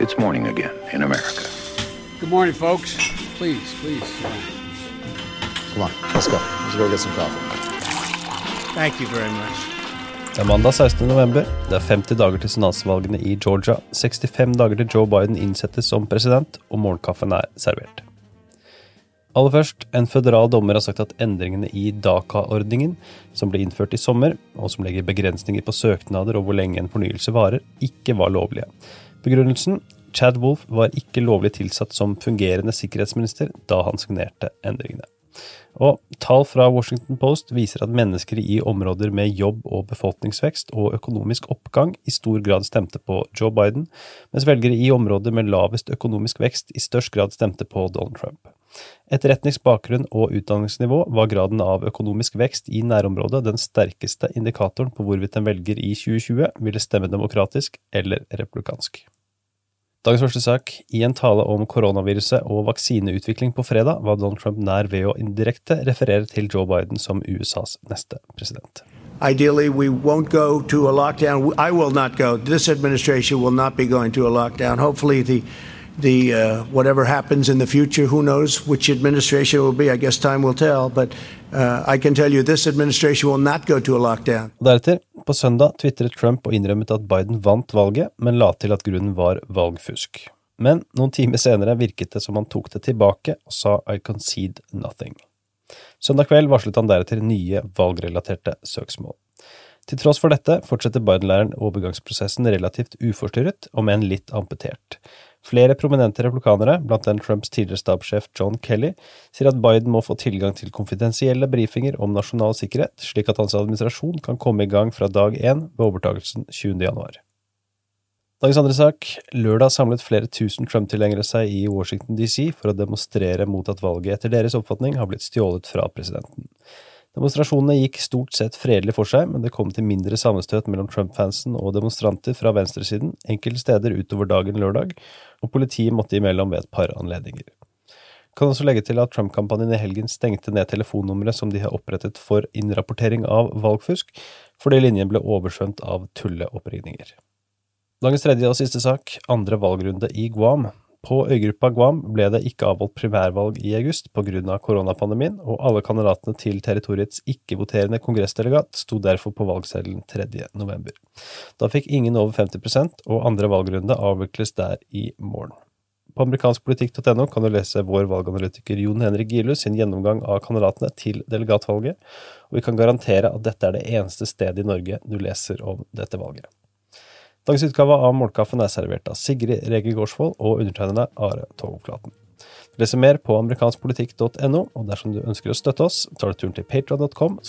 It's morning again in America. Good morning, folks. Please, please. Come on, let's go. Let's go get some coffee. Thank you very much. Det er mandag 16. november. Det er 50 dager til senatsvalgene i Georgia. 65 dager til Joe Biden innsettes som president, og morgenkaffen er servert. Aller først, en føderal dommer har sagt at endringene i DACA-ordningen, som ble innført i sommer, og som legger begrensninger på søknader og hvor lenge en fornyelse varer, ikke var lovlige. Begrunnelsen Chad Wolf var ikke lovlig tilsatt som fungerende sikkerhetsminister da han signerte endringene. Og Tall fra Washington Post viser at mennesker i områder med jobb og befolkningsvekst og økonomisk oppgang i stor grad stemte på Joe Biden, mens velgere i områder med lavest økonomisk vekst i størst grad stemte på Donald Trump. Etter etnisk og utdanningsnivå var graden av økonomisk vekst i nærområdet den sterkeste indikatoren på hvorvidt en velger i 2020 ville stemme demokratisk eller republikansk. Dagens første sak. I en tale om koronaviruset og vaksineutvikling på fredag var Donald Trump nær ved å indirekte referere til Joe Biden som USAs neste president. Ideally, we won't go to a lockdown. I will not go. This administration will not be going to a lockdown. Hopefully, the the uh, whatever happens in the future, who knows which administration will be? I guess time will tell. But uh, I can tell you, this administration will not go to a lockdown. Deretter, på søndag, tvitret Trump og innrømmet at Biden vant valget, men la til at grunnen var valgfusk. Men noen timer senere virket det som han tok det tilbake og sa I concede nothing. Søndag kveld varslet han deretter nye valgrelaterte søksmål. Til tross for dette fortsetter Biden-læreren overgangsprosessen relativt uforstyrret, om enn litt amputert. Flere prominente republikanere, blant den Trumps tidligere stabssjef John Kelly, sier at Biden må få tilgang til konfidensielle brifinger om nasjonal sikkerhet, slik at hans administrasjon kan komme i gang fra dag én ved overtakelsen 20. januar. Dagens andre sak. Lørdag samlet flere tusen Trump-tilhengere seg i Washington DC for å demonstrere mot at valget etter deres oppfatning har blitt stjålet fra presidenten. Demonstrasjonene gikk stort sett fredelig for seg, men det kom til mindre sammenstøt mellom Trump-fansen og demonstranter fra venstresiden enkelte steder utover dagen lørdag, og politiet måtte imellom ved et par anledninger. Kan også legge til at Trump-kampanjen i helgen stengte ned telefonnummeret som de har opprettet for innrapportering av valgfusk, fordi linjen ble oversvømt av tulleoppringninger. Dagens tredje og siste sak, andre valgrunde i Guam. På øygruppa Guam ble det ikke avholdt primærvalg i august av koronapandemien, og alle kandidatene til territoriets ikke-voterende kongressdelegat sto derfor på valgseddelen 3. november. Da fikk ingen over 50% og andre valgrunde avvikles der i morgen. På amerikanskpolitikk.no kan du lese vår valganalytiker Jon Henrik Gilus sin gjennomgang av kandidatene til delegatvalget, og vi kan garantere at dette er det eneste stedet i Norge du leser om dette valget. Dagens utgave av Målkaffen er servert av Sigrid Rege Gårdsvold og undertegnede Are Togflaten. Les mer på amerikanskpolitikk.no, og dersom du ønsker å støtte oss, tar du turen til patron.com.